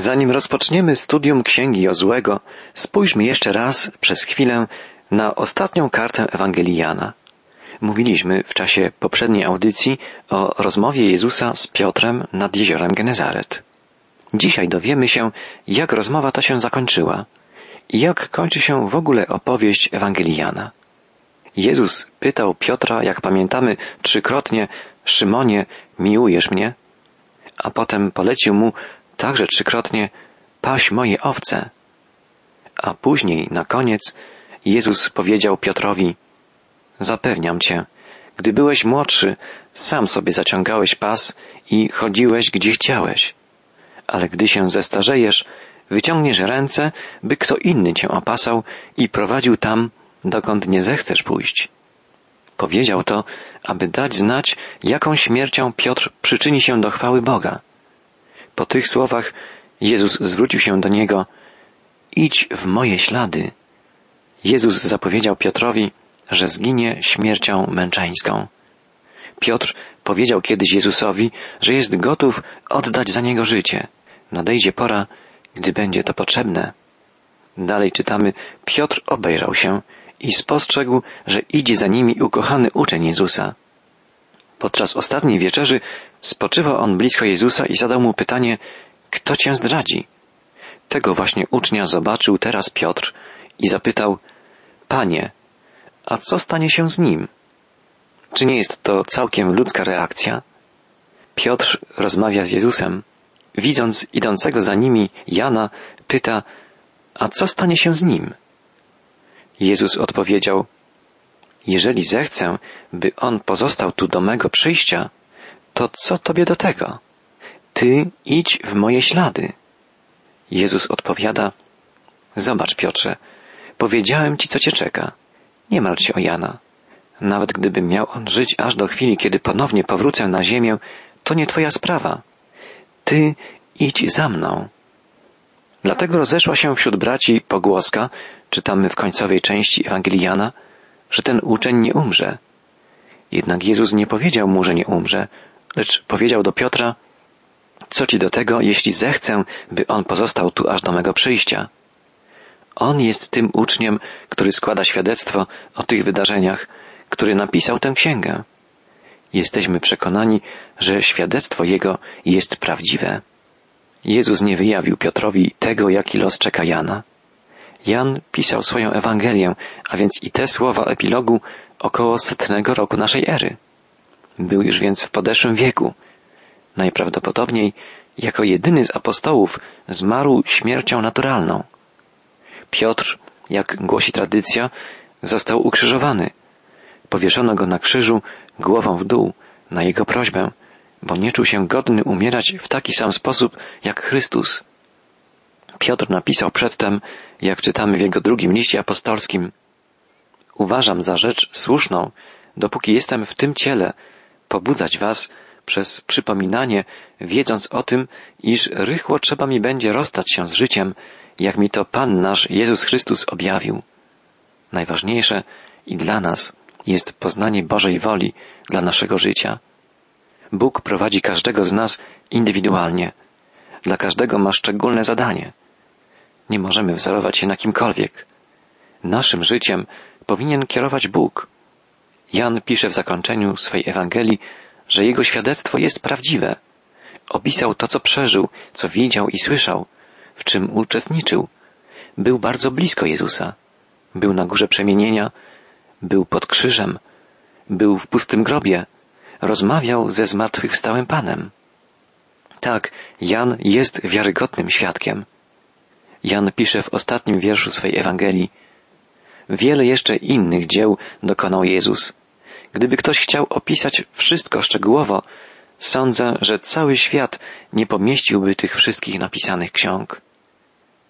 Zanim rozpoczniemy studium Księgi Jozłego, spójrzmy jeszcze raz przez chwilę na ostatnią kartę Ewangelii Jana. Mówiliśmy w czasie poprzedniej audycji o rozmowie Jezusa z Piotrem nad jeziorem Genezaret. Dzisiaj dowiemy się, jak rozmowa ta się zakończyła i jak kończy się w ogóle opowieść Ewangelii Jana. Jezus pytał Piotra, jak pamiętamy, trzykrotnie, Szymonie, miłujesz mnie? A potem polecił mu także trzykrotnie, paś moje owce. A później, na koniec, Jezus powiedział Piotrowi, zapewniam cię, gdy byłeś młodszy, sam sobie zaciągałeś pas i chodziłeś gdzie chciałeś. Ale gdy się zestarzejesz, wyciągniesz ręce, by kto inny cię opasał i prowadził tam, dokąd nie zechcesz pójść. Powiedział to, aby dać znać, jaką śmiercią Piotr przyczyni się do chwały Boga. Po tych słowach Jezus zwrócił się do niego, idź w moje ślady. Jezus zapowiedział Piotrowi, że zginie śmiercią męczeńską. Piotr powiedział kiedyś Jezusowi, że jest gotów oddać za niego życie. Nadejdzie pora, gdy będzie to potrzebne. Dalej czytamy, Piotr obejrzał się i spostrzegł, że idzie za nimi ukochany uczeń Jezusa. Podczas ostatniej wieczerzy spoczywał on blisko Jezusa i zadał mu pytanie, kto cię zdradzi? Tego właśnie ucznia zobaczył teraz Piotr i zapytał, Panie, a co stanie się z nim? Czy nie jest to całkiem ludzka reakcja? Piotr rozmawia z Jezusem. Widząc idącego za nimi Jana, pyta, a co stanie się z nim? Jezus odpowiedział, jeżeli zechcę, by on pozostał tu do mego przyjścia, to co tobie do tego? Ty idź w moje ślady. Jezus odpowiada, zobacz Piotrze, powiedziałem ci, co cię czeka. Nie martw się o Jana. Nawet gdyby miał on żyć aż do chwili, kiedy ponownie powrócę na ziemię, to nie twoja sprawa. Ty idź za mną. Dlatego rozeszła się wśród braci pogłoska, czytamy w końcowej części Ewangelii Jana, że ten uczeń nie umrze. Jednak Jezus nie powiedział mu, że nie umrze, lecz powiedział do Piotra, co ci do tego, jeśli zechcę, by on pozostał tu aż do mego przyjścia? On jest tym uczniem, który składa świadectwo o tych wydarzeniach, który napisał tę księgę. Jesteśmy przekonani, że świadectwo jego jest prawdziwe. Jezus nie wyjawił Piotrowi tego, jaki los czeka Jana. Jan pisał swoją Ewangelię, a więc i te słowa epilogu około setnego roku naszej ery. Był już więc w podeszłym wieku. Najprawdopodobniej jako jedyny z apostołów zmarł śmiercią naturalną. Piotr, jak głosi tradycja, został ukrzyżowany. Powieszono go na krzyżu głową w dół na jego prośbę, bo nie czuł się godny umierać w taki sam sposób jak Chrystus. Piotr napisał przedtem, jak czytamy w jego drugim liście apostolskim, Uważam za rzecz słuszną, dopóki jestem w tym ciele, pobudzać was przez przypominanie, wiedząc o tym, iż rychło trzeba mi będzie rozstać się z życiem, jak mi to Pan nasz Jezus Chrystus objawił. Najważniejsze i dla nas jest poznanie Bożej woli dla naszego życia. Bóg prowadzi każdego z nas indywidualnie. Dla każdego ma szczególne zadanie. Nie możemy wzorować się na kimkolwiek. Naszym życiem powinien kierować Bóg. Jan pisze w zakończeniu swej Ewangelii, że jego świadectwo jest prawdziwe. Opisał to, co przeżył, co widział i słyszał, w czym uczestniczył. Był bardzo blisko Jezusa. Był na górze przemienienia, był pod krzyżem, był w pustym grobie, rozmawiał ze zmartwychwstałym Panem. Tak, Jan jest wiarygodnym świadkiem. Jan pisze w ostatnim wierszu swej Ewangelii, Wiele jeszcze innych dzieł dokonał Jezus. Gdyby ktoś chciał opisać wszystko szczegółowo, sądzę, że cały świat nie pomieściłby tych wszystkich napisanych ksiąg.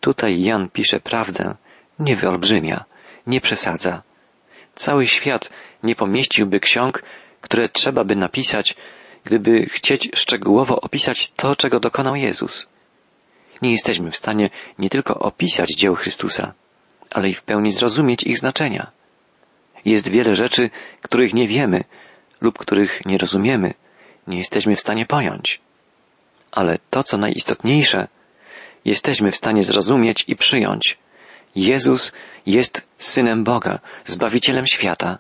Tutaj Jan pisze prawdę, nie wyolbrzymia, nie przesadza. Cały świat nie pomieściłby ksiąg, które trzeba by napisać, gdyby chcieć szczegółowo opisać to, czego dokonał Jezus. Nie jesteśmy w stanie nie tylko opisać dzieł Chrystusa, ale i w pełni zrozumieć ich znaczenia. Jest wiele rzeczy, których nie wiemy lub których nie rozumiemy, nie jesteśmy w stanie pojąć. Ale to, co najistotniejsze, jesteśmy w stanie zrozumieć i przyjąć. Jezus jest Synem Boga, Zbawicielem świata.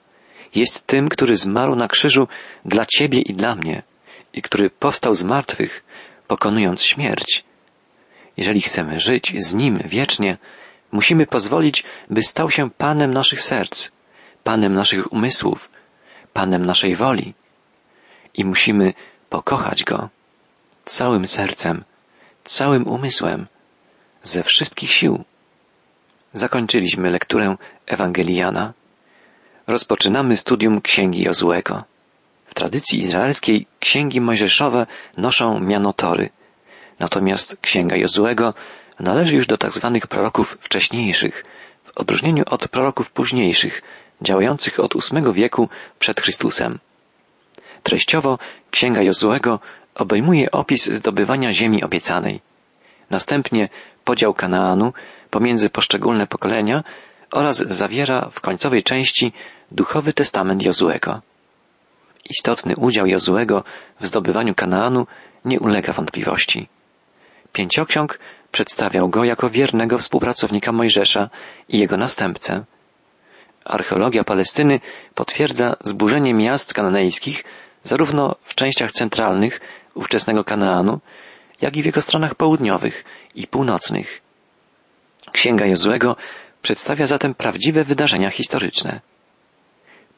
Jest tym, który zmarł na krzyżu dla Ciebie i dla mnie i który powstał z martwych, pokonując śmierć. Jeżeli chcemy żyć z Nim wiecznie, musimy pozwolić, by stał się Panem naszych serc, Panem naszych umysłów, Panem naszej woli. I musimy pokochać Go całym sercem, całym umysłem, ze wszystkich sił. Zakończyliśmy lekturę Ewangeliana. Rozpoczynamy studium Księgi Jozłego. W tradycji izraelskiej księgi mojżeszowe noszą miano Tory, natomiast Księga Jozłego należy już do tzw. Tak proroków wcześniejszych, w odróżnieniu od proroków późniejszych, działających od VIII wieku przed Chrystusem. Treściowo Księga Jozłego obejmuje opis zdobywania ziemi obiecanej, następnie podział Kanaanu pomiędzy poszczególne pokolenia oraz zawiera w końcowej części duchowy testament Jozłego. Istotny udział Jozłego w zdobywaniu Kanaanu nie ulega wątpliwości. Pięcioksiąg przedstawiał go jako wiernego współpracownika Mojżesza i jego następcę. Archeologia Palestyny potwierdza zburzenie miast kananejskich zarówno w częściach centralnych ówczesnego Kanaanu, jak i w jego stronach południowych i północnych. Księga Jozłego przedstawia zatem prawdziwe wydarzenia historyczne.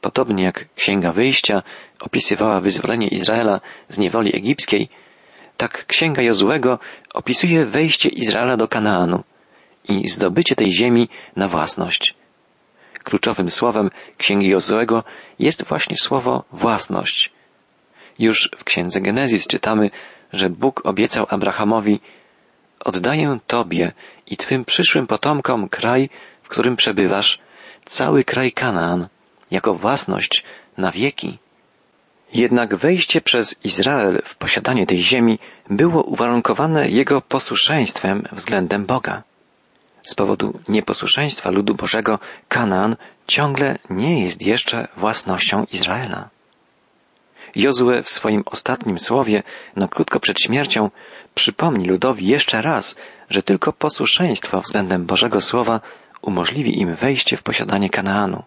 Podobnie jak Księga Wyjścia opisywała wyzwolenie Izraela z niewoli egipskiej, tak Księga Jozłego opisuje wejście Izraela do Kanaanu i zdobycie tej ziemi na własność. Kluczowym słowem Księgi Jozłego jest właśnie słowo własność. Już w Księdze Genezis czytamy, że Bóg obiecał Abrahamowi Oddaję Tobie i Twym przyszłym potomkom kraj, w którym przebywasz, cały kraj Kanaan, jako własność na wieki. Jednak wejście przez Izrael w posiadanie tej ziemi było uwarunkowane jego posłuszeństwem względem Boga. Z powodu nieposłuszeństwa ludu Bożego Kanaan ciągle nie jest jeszcze własnością Izraela. Jozue w swoim ostatnim słowie, no krótko przed śmiercią, przypomni ludowi jeszcze raz, że tylko posłuszeństwo względem Bożego Słowa umożliwi im wejście w posiadanie Kanaanu.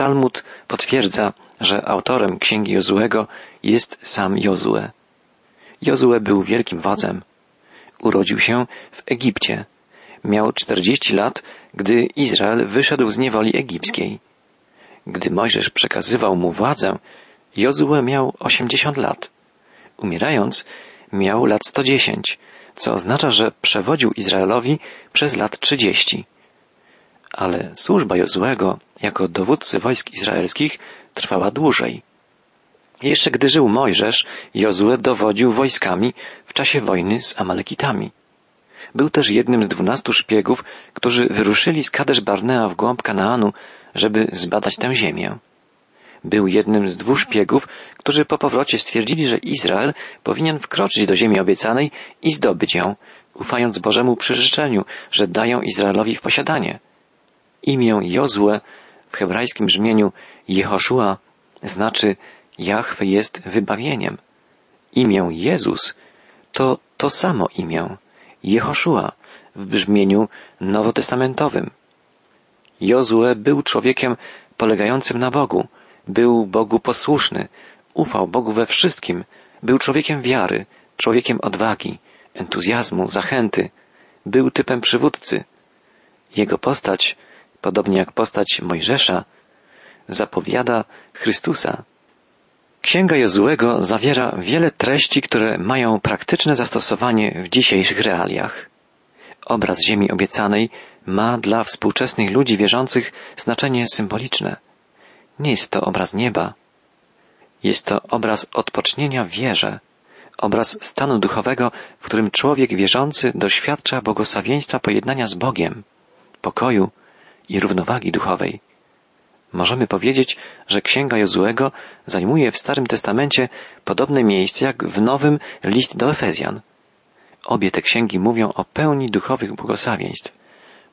Talmud potwierdza, że autorem księgi Jozuego jest sam Jozue. Jozue był wielkim wodzem. Urodził się w Egipcie. Miał czterdzieści lat, gdy Izrael wyszedł z niewoli egipskiej. Gdy Mojżesz przekazywał mu władzę, Jozue miał osiemdziesiąt lat. Umierając, miał lat sto dziesięć, co oznacza, że przewodził Izraelowi przez lat trzydzieści. Ale służba Jozuego jako dowódcy wojsk izraelskich trwała dłużej. Jeszcze gdy żył Mojżesz, Jozue dowodził wojskami w czasie wojny z Amalekitami. Był też jednym z dwunastu szpiegów, którzy wyruszyli z Kadesz Barnea w głąb Kanaanu, żeby zbadać tę ziemię. Był jednym z dwóch szpiegów, którzy po powrocie stwierdzili, że Izrael powinien wkroczyć do ziemi obiecanej i zdobyć ją, ufając Bożemu przyrzeczeniu, że dają Izraelowi w posiadanie. Imię Jozue w hebrajskim brzmieniu Jehoszua znaczy Jahwe jest wybawieniem. Imię Jezus to to samo imię Jehoszua w brzmieniu nowotestamentowym. Jozue był człowiekiem polegającym na Bogu, był Bogu posłuszny, ufał Bogu we wszystkim, był człowiekiem wiary, człowiekiem odwagi, entuzjazmu, zachęty, był typem przywódcy. Jego postać, podobnie jak postać Mojżesza, zapowiada Chrystusa. Księga Jozułego zawiera wiele treści, które mają praktyczne zastosowanie w dzisiejszych realiach. Obraz ziemi obiecanej ma dla współczesnych ludzi wierzących znaczenie symboliczne. Nie jest to obraz nieba. Jest to obraz odpocznienia w wierze, obraz stanu duchowego, w którym człowiek wierzący doświadcza błogosławieństwa pojednania z Bogiem, pokoju i równowagi duchowej. Możemy powiedzieć, że Księga Jozuego zajmuje w Starym Testamencie podobne miejsce jak w Nowym list do Efezjan. Obie te księgi mówią o pełni duchowych błogosławieństw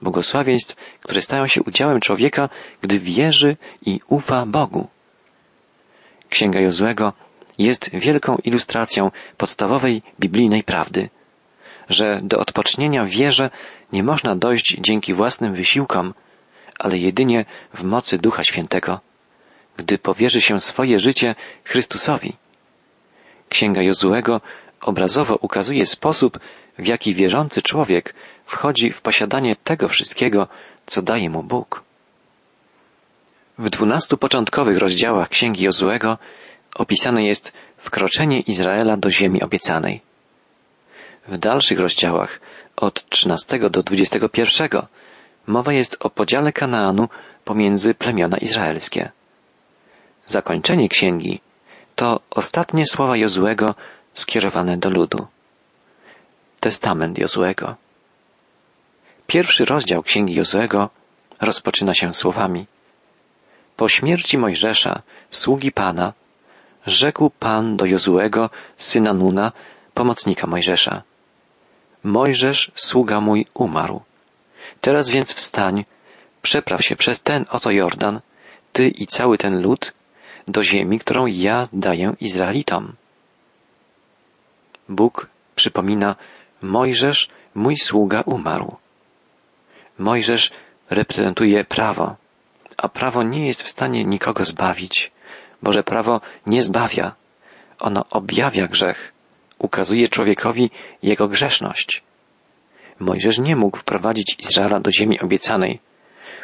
błogosławieństw, które stają się udziałem człowieka, gdy wierzy i ufa Bogu. Księga Jozłego jest wielką ilustracją podstawowej biblijnej prawdy, że do odpocznienia w wierze nie można dojść dzięki własnym wysiłkom, ale jedynie w mocy Ducha Świętego, gdy powierzy się swoje życie Chrystusowi. Księga Jozuego obrazowo ukazuje sposób, w jaki wierzący człowiek wchodzi w posiadanie tego wszystkiego, co daje mu Bóg. W dwunastu początkowych rozdziałach Księgi Jozuego opisane jest wkroczenie Izraela do ziemi obiecanej. W dalszych rozdziałach od 13 do 21 mowa jest o podziale Kanaanu pomiędzy plemiona izraelskie. Zakończenie księgi to ostatnie słowa Jozuego skierowane do ludu. Testament Jozuego. Pierwszy rozdział księgi Jozuego rozpoczyna się słowami Po śmierci Mojżesza, sługi Pana, rzekł Pan do Jozuego, syna Nuna, pomocnika Mojżesza. Mojżesz, sługa mój, umarł. Teraz więc wstań, przepraw się przez ten oto Jordan, ty i cały ten lud, do ziemi, którą ja daję Izraelitom. Bóg przypomina, Mojżesz, mój sługa, umarł. Mojżesz reprezentuje prawo, a prawo nie jest w stanie nikogo zbawić. Boże prawo nie zbawia. Ono objawia grzech, ukazuje człowiekowi jego grzeszność. Mojżesz nie mógł wprowadzić Izraela do ziemi obiecanej.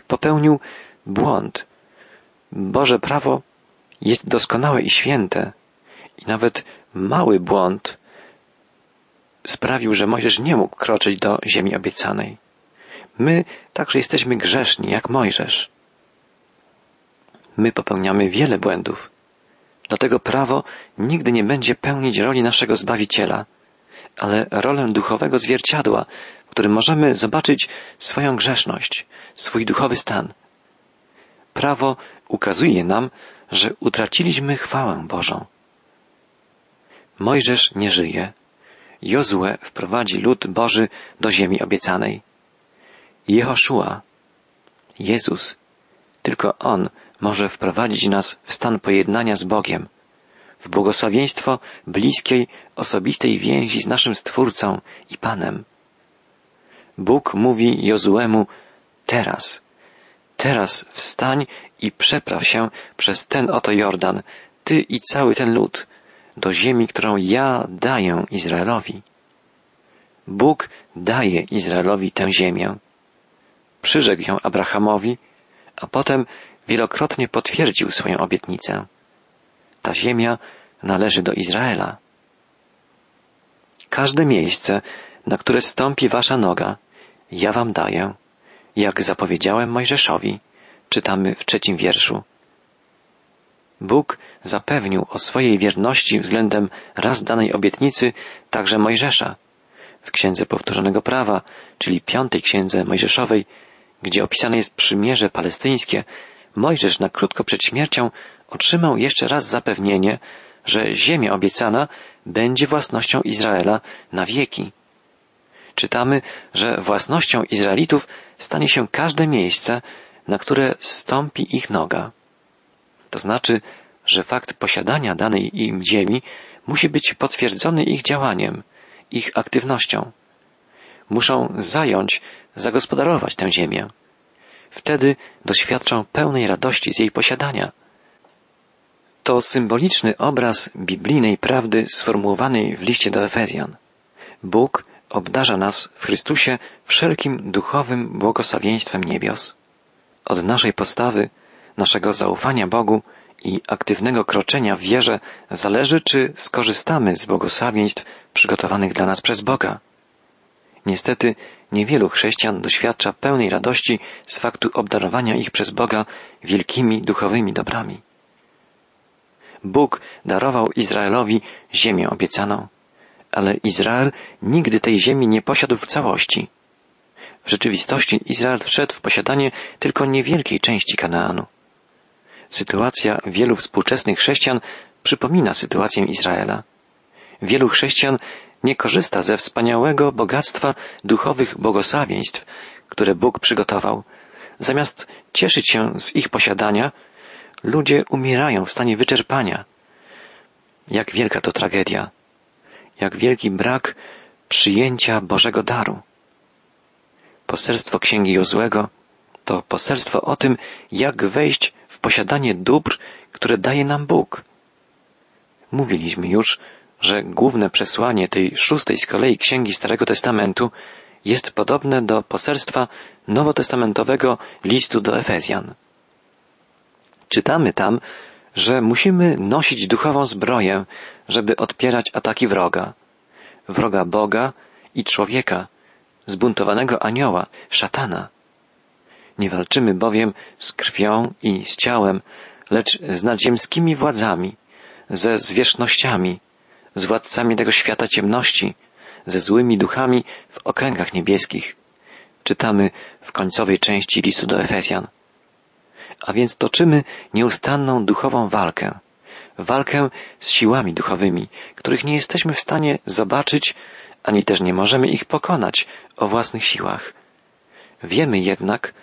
Popełnił błąd. Boże prawo jest doskonałe i święte. I nawet mały błąd sprawił, że Mojżesz nie mógł kroczyć do ziemi obiecanej. My także jesteśmy grzeszni, jak Mojżesz. My popełniamy wiele błędów. Dlatego prawo nigdy nie będzie pełnić roli naszego Zbawiciela, ale rolę duchowego zwierciadła, którym możemy zobaczyć swoją grzeszność, swój duchowy stan. Prawo ukazuje nam, że utraciliśmy chwałę Bożą. Mojżesz nie żyje. Jozue wprowadzi lud Boży do ziemi obiecanej. Jehoszua, Jezus, tylko On może wprowadzić nas w stan pojednania z Bogiem, w błogosławieństwo bliskiej, osobistej więzi z naszym Stwórcą i Panem. Bóg mówi Jozuemu teraz, teraz wstań i przepraw się przez ten oto Jordan, ty i cały ten lud, do ziemi, którą ja daję Izraelowi. Bóg daje Izraelowi tę ziemię. Przyrzekł ją Abrahamowi, a potem wielokrotnie potwierdził swoją obietnicę. Ta ziemia należy do Izraela. Każde miejsce, na które stąpi wasza noga, ja wam daję, jak zapowiedziałem Mojżeszowi, czytamy w trzecim wierszu. Bóg zapewnił o swojej wierności względem raz danej obietnicy także Mojżesza. W Księdze Powtórzonego Prawa, czyli piątej Księdze Mojżeszowej, gdzie opisane jest przymierze palestyńskie, Mojżesz na krótko przed śmiercią otrzymał jeszcze raz zapewnienie, że ziemia obiecana będzie własnością Izraela na wieki. Czytamy, że własnością Izraelitów stanie się każde miejsce, na które stąpi ich noga. To znaczy, że fakt posiadania danej im ziemi musi być potwierdzony ich działaniem, ich aktywnością. Muszą zająć, zagospodarować tę ziemię. Wtedy doświadczą pełnej radości z jej posiadania. To symboliczny obraz biblijnej prawdy sformułowanej w liście do Efezjan. Bóg obdarza nas w Chrystusie wszelkim duchowym błogosławieństwem niebios. Od naszej postawy, naszego zaufania Bogu i aktywnego kroczenia w wierze zależy, czy skorzystamy z błogosławieństw przygotowanych dla nas przez Boga. Niestety niewielu chrześcijan doświadcza pełnej radości z faktu obdarowania ich przez Boga wielkimi duchowymi dobrami. Bóg darował Izraelowi ziemię obiecaną, ale Izrael nigdy tej ziemi nie posiadł w całości. W rzeczywistości Izrael wszedł w posiadanie tylko niewielkiej części Kanaanu. Sytuacja wielu współczesnych chrześcijan przypomina sytuację Izraela. Wielu chrześcijan nie korzysta ze wspaniałego bogactwa duchowych błogosławieństw, które Bóg przygotował. Zamiast cieszyć się z ich posiadania, ludzie umierają w stanie wyczerpania. Jak wielka to tragedia. Jak wielki brak przyjęcia Bożego daru. Poselstwo Księgi Jozłego to poselstwo o tym, jak wejść w posiadanie dóbr, które daje nam Bóg. Mówiliśmy już, że główne przesłanie tej szóstej z kolei księgi Starego Testamentu jest podobne do poselstwa nowotestamentowego listu do Efezjan. Czytamy tam, że musimy nosić duchową zbroję, żeby odpierać ataki wroga. Wroga Boga i człowieka, zbuntowanego anioła, szatana. Nie walczymy bowiem z krwią i z ciałem, lecz z nadziemskimi władzami, ze zwierzchnościami, z władcami tego świata ciemności, ze złymi duchami w okręgach niebieskich. Czytamy w końcowej części listu do Efezjan. A więc toczymy nieustanną duchową walkę. Walkę z siłami duchowymi, których nie jesteśmy w stanie zobaczyć, ani też nie możemy ich pokonać o własnych siłach. Wiemy jednak,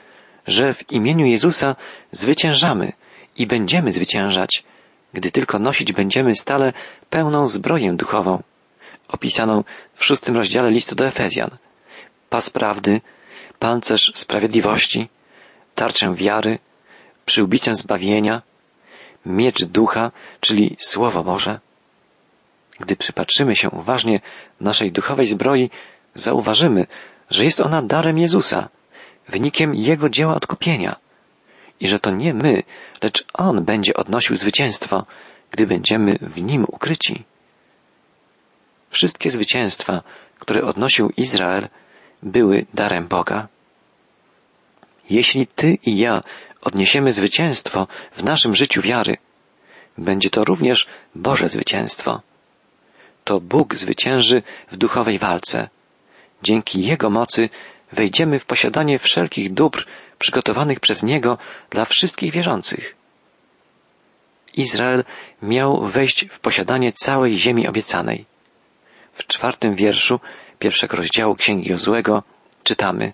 że w imieniu Jezusa zwyciężamy i będziemy zwyciężać, gdy tylko nosić będziemy stale pełną zbroję duchową, opisaną w szóstym rozdziale listu do Efezjan. Pas prawdy, pancerz sprawiedliwości, tarczę wiary, przyłbicę zbawienia, miecz ducha, czyli Słowo Boże. Gdy przypatrzymy się uważnie naszej duchowej zbroi, zauważymy, że jest ona darem Jezusa, wynikiem Jego dzieła odkupienia i że to nie my, lecz On będzie odnosił zwycięstwo, gdy będziemy w Nim ukryci. Wszystkie zwycięstwa, które odnosił Izrael, były darem Boga. Jeśli Ty i ja odniesiemy zwycięstwo w naszym życiu wiary, będzie to również Boże zwycięstwo. To Bóg zwycięży w duchowej walce. Dzięki Jego mocy wejdziemy w posiadanie wszelkich dóbr przygotowanych przez Niego dla wszystkich wierzących. Izrael miał wejść w posiadanie całej ziemi obiecanej. W czwartym wierszu pierwszego rozdziału Księgi Jozłego czytamy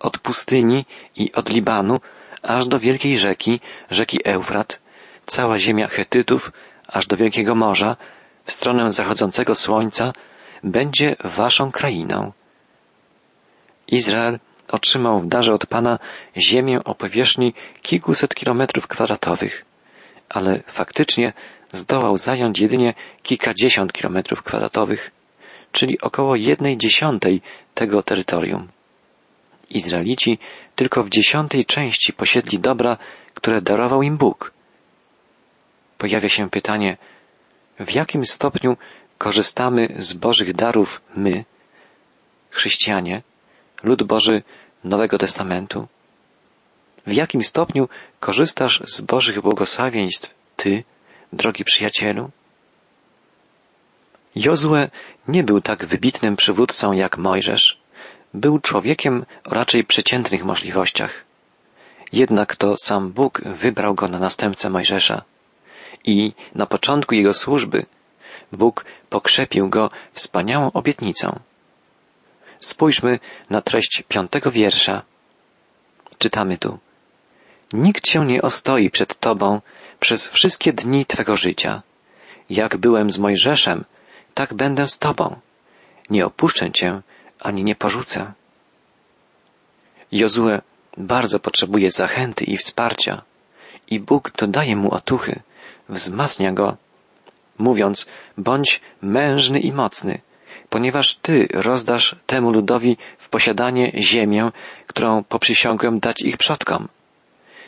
Od pustyni i od Libanu aż do wielkiej rzeki, rzeki Eufrat, cała ziemia Chetytów, aż do wielkiego morza, w stronę zachodzącego słońca, będzie waszą krainą. Izrael otrzymał w darze od Pana ziemię o powierzchni kilkuset kilometrów kwadratowych, ale faktycznie zdołał zająć jedynie kilkadziesiąt kilometrów kwadratowych, czyli około jednej dziesiątej tego terytorium. Izraelici tylko w dziesiątej części posiedli dobra, które darował im Bóg. Pojawia się pytanie, w jakim stopniu korzystamy z Bożych darów my, chrześcijanie, lud Boży Nowego Testamentu? W jakim stopniu korzystasz z Bożych błogosławieństw Ty, drogi przyjacielu? Jozue nie był tak wybitnym przywódcą jak Mojżesz. Był człowiekiem o raczej przeciętnych możliwościach. Jednak to sam Bóg wybrał go na następcę Mojżesza. I na początku jego służby Bóg pokrzepił go wspaniałą obietnicą. Spójrzmy na treść piątego wiersza. Czytamy tu. Nikt się nie ostoi przed Tobą przez wszystkie dni Twego życia. Jak byłem z Mojżeszem, tak będę z Tobą. Nie opuszczę Cię, ani nie porzucę. Jozue bardzo potrzebuje zachęty i wsparcia i Bóg dodaje mu otuchy, wzmacnia go, mówiąc, bądź mężny i mocny, ponieważ Ty rozdasz temu ludowi w posiadanie ziemię, którą poprzysiągłem dać ich przodkom.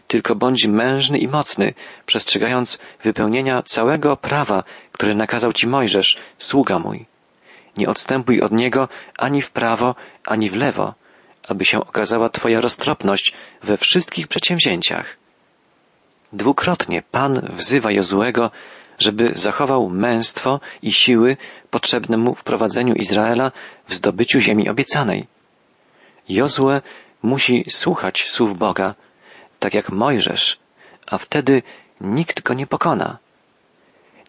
Tylko bądź mężny i mocny, przestrzegając wypełnienia całego prawa, które nakazał Ci Mojżesz, sługa mój. Nie odstępuj od niego ani w prawo, ani w lewo, aby się okazała Twoja roztropność we wszystkich przedsięwzięciach. Dwukrotnie Pan wzywa Jozuego, żeby zachował męstwo i siły potrzebne mu w prowadzeniu Izraela w zdobyciu ziemi obiecanej. Jozue musi słuchać słów Boga, tak jak Mojżesz, a wtedy nikt go nie pokona.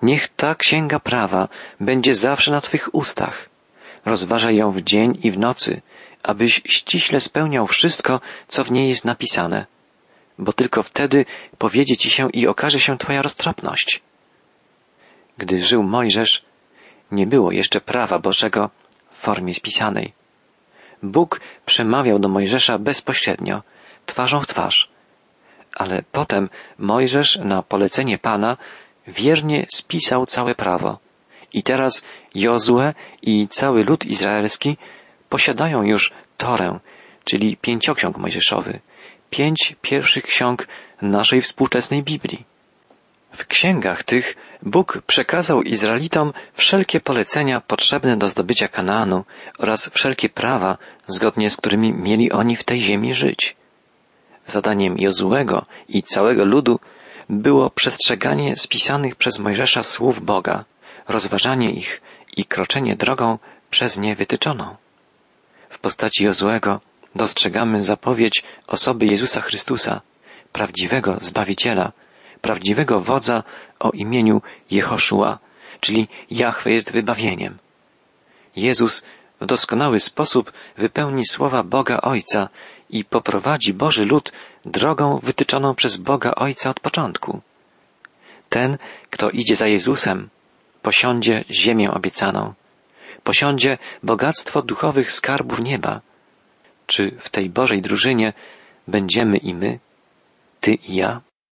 Niech ta księga prawa będzie zawsze na Twych ustach. Rozważaj ją w dzień i w nocy, abyś ściśle spełniał wszystko, co w niej jest napisane, bo tylko wtedy powiedzie Ci się i okaże się Twoja roztropność. Gdy żył Mojżesz, nie było jeszcze prawa Bożego formie spisanej. Bóg przemawiał do Mojżesza bezpośrednio, twarzą w twarz. Ale potem Mojżesz na polecenie Pana wiernie spisał całe prawo. I teraz Jozue i cały lud izraelski posiadają już Torę, czyli pięcioksiąg mojżeszowy, pięć pierwszych ksiąg naszej współczesnej Biblii. W księgach tych Bóg przekazał Izraelitom wszelkie polecenia potrzebne do zdobycia Kanaanu oraz wszelkie prawa, zgodnie z którymi mieli oni w tej ziemi żyć. Zadaniem Jozuego i całego ludu było przestrzeganie spisanych przez Mojżesza słów Boga, rozważanie ich i kroczenie drogą przez nie wytyczoną. W postaci Jozuego dostrzegamy zapowiedź osoby Jezusa Chrystusa, prawdziwego Zbawiciela, prawdziwego wodza o imieniu Jehoszua, czyli Jahwe jest wybawieniem. Jezus w doskonały sposób wypełni słowa Boga Ojca i poprowadzi Boży lud drogą wytyczoną przez Boga Ojca od początku. Ten, kto idzie za Jezusem, posiądzie ziemię obiecaną, posiądzie bogactwo duchowych skarbów nieba. Czy w tej Bożej drużynie będziemy i my, ty i ja?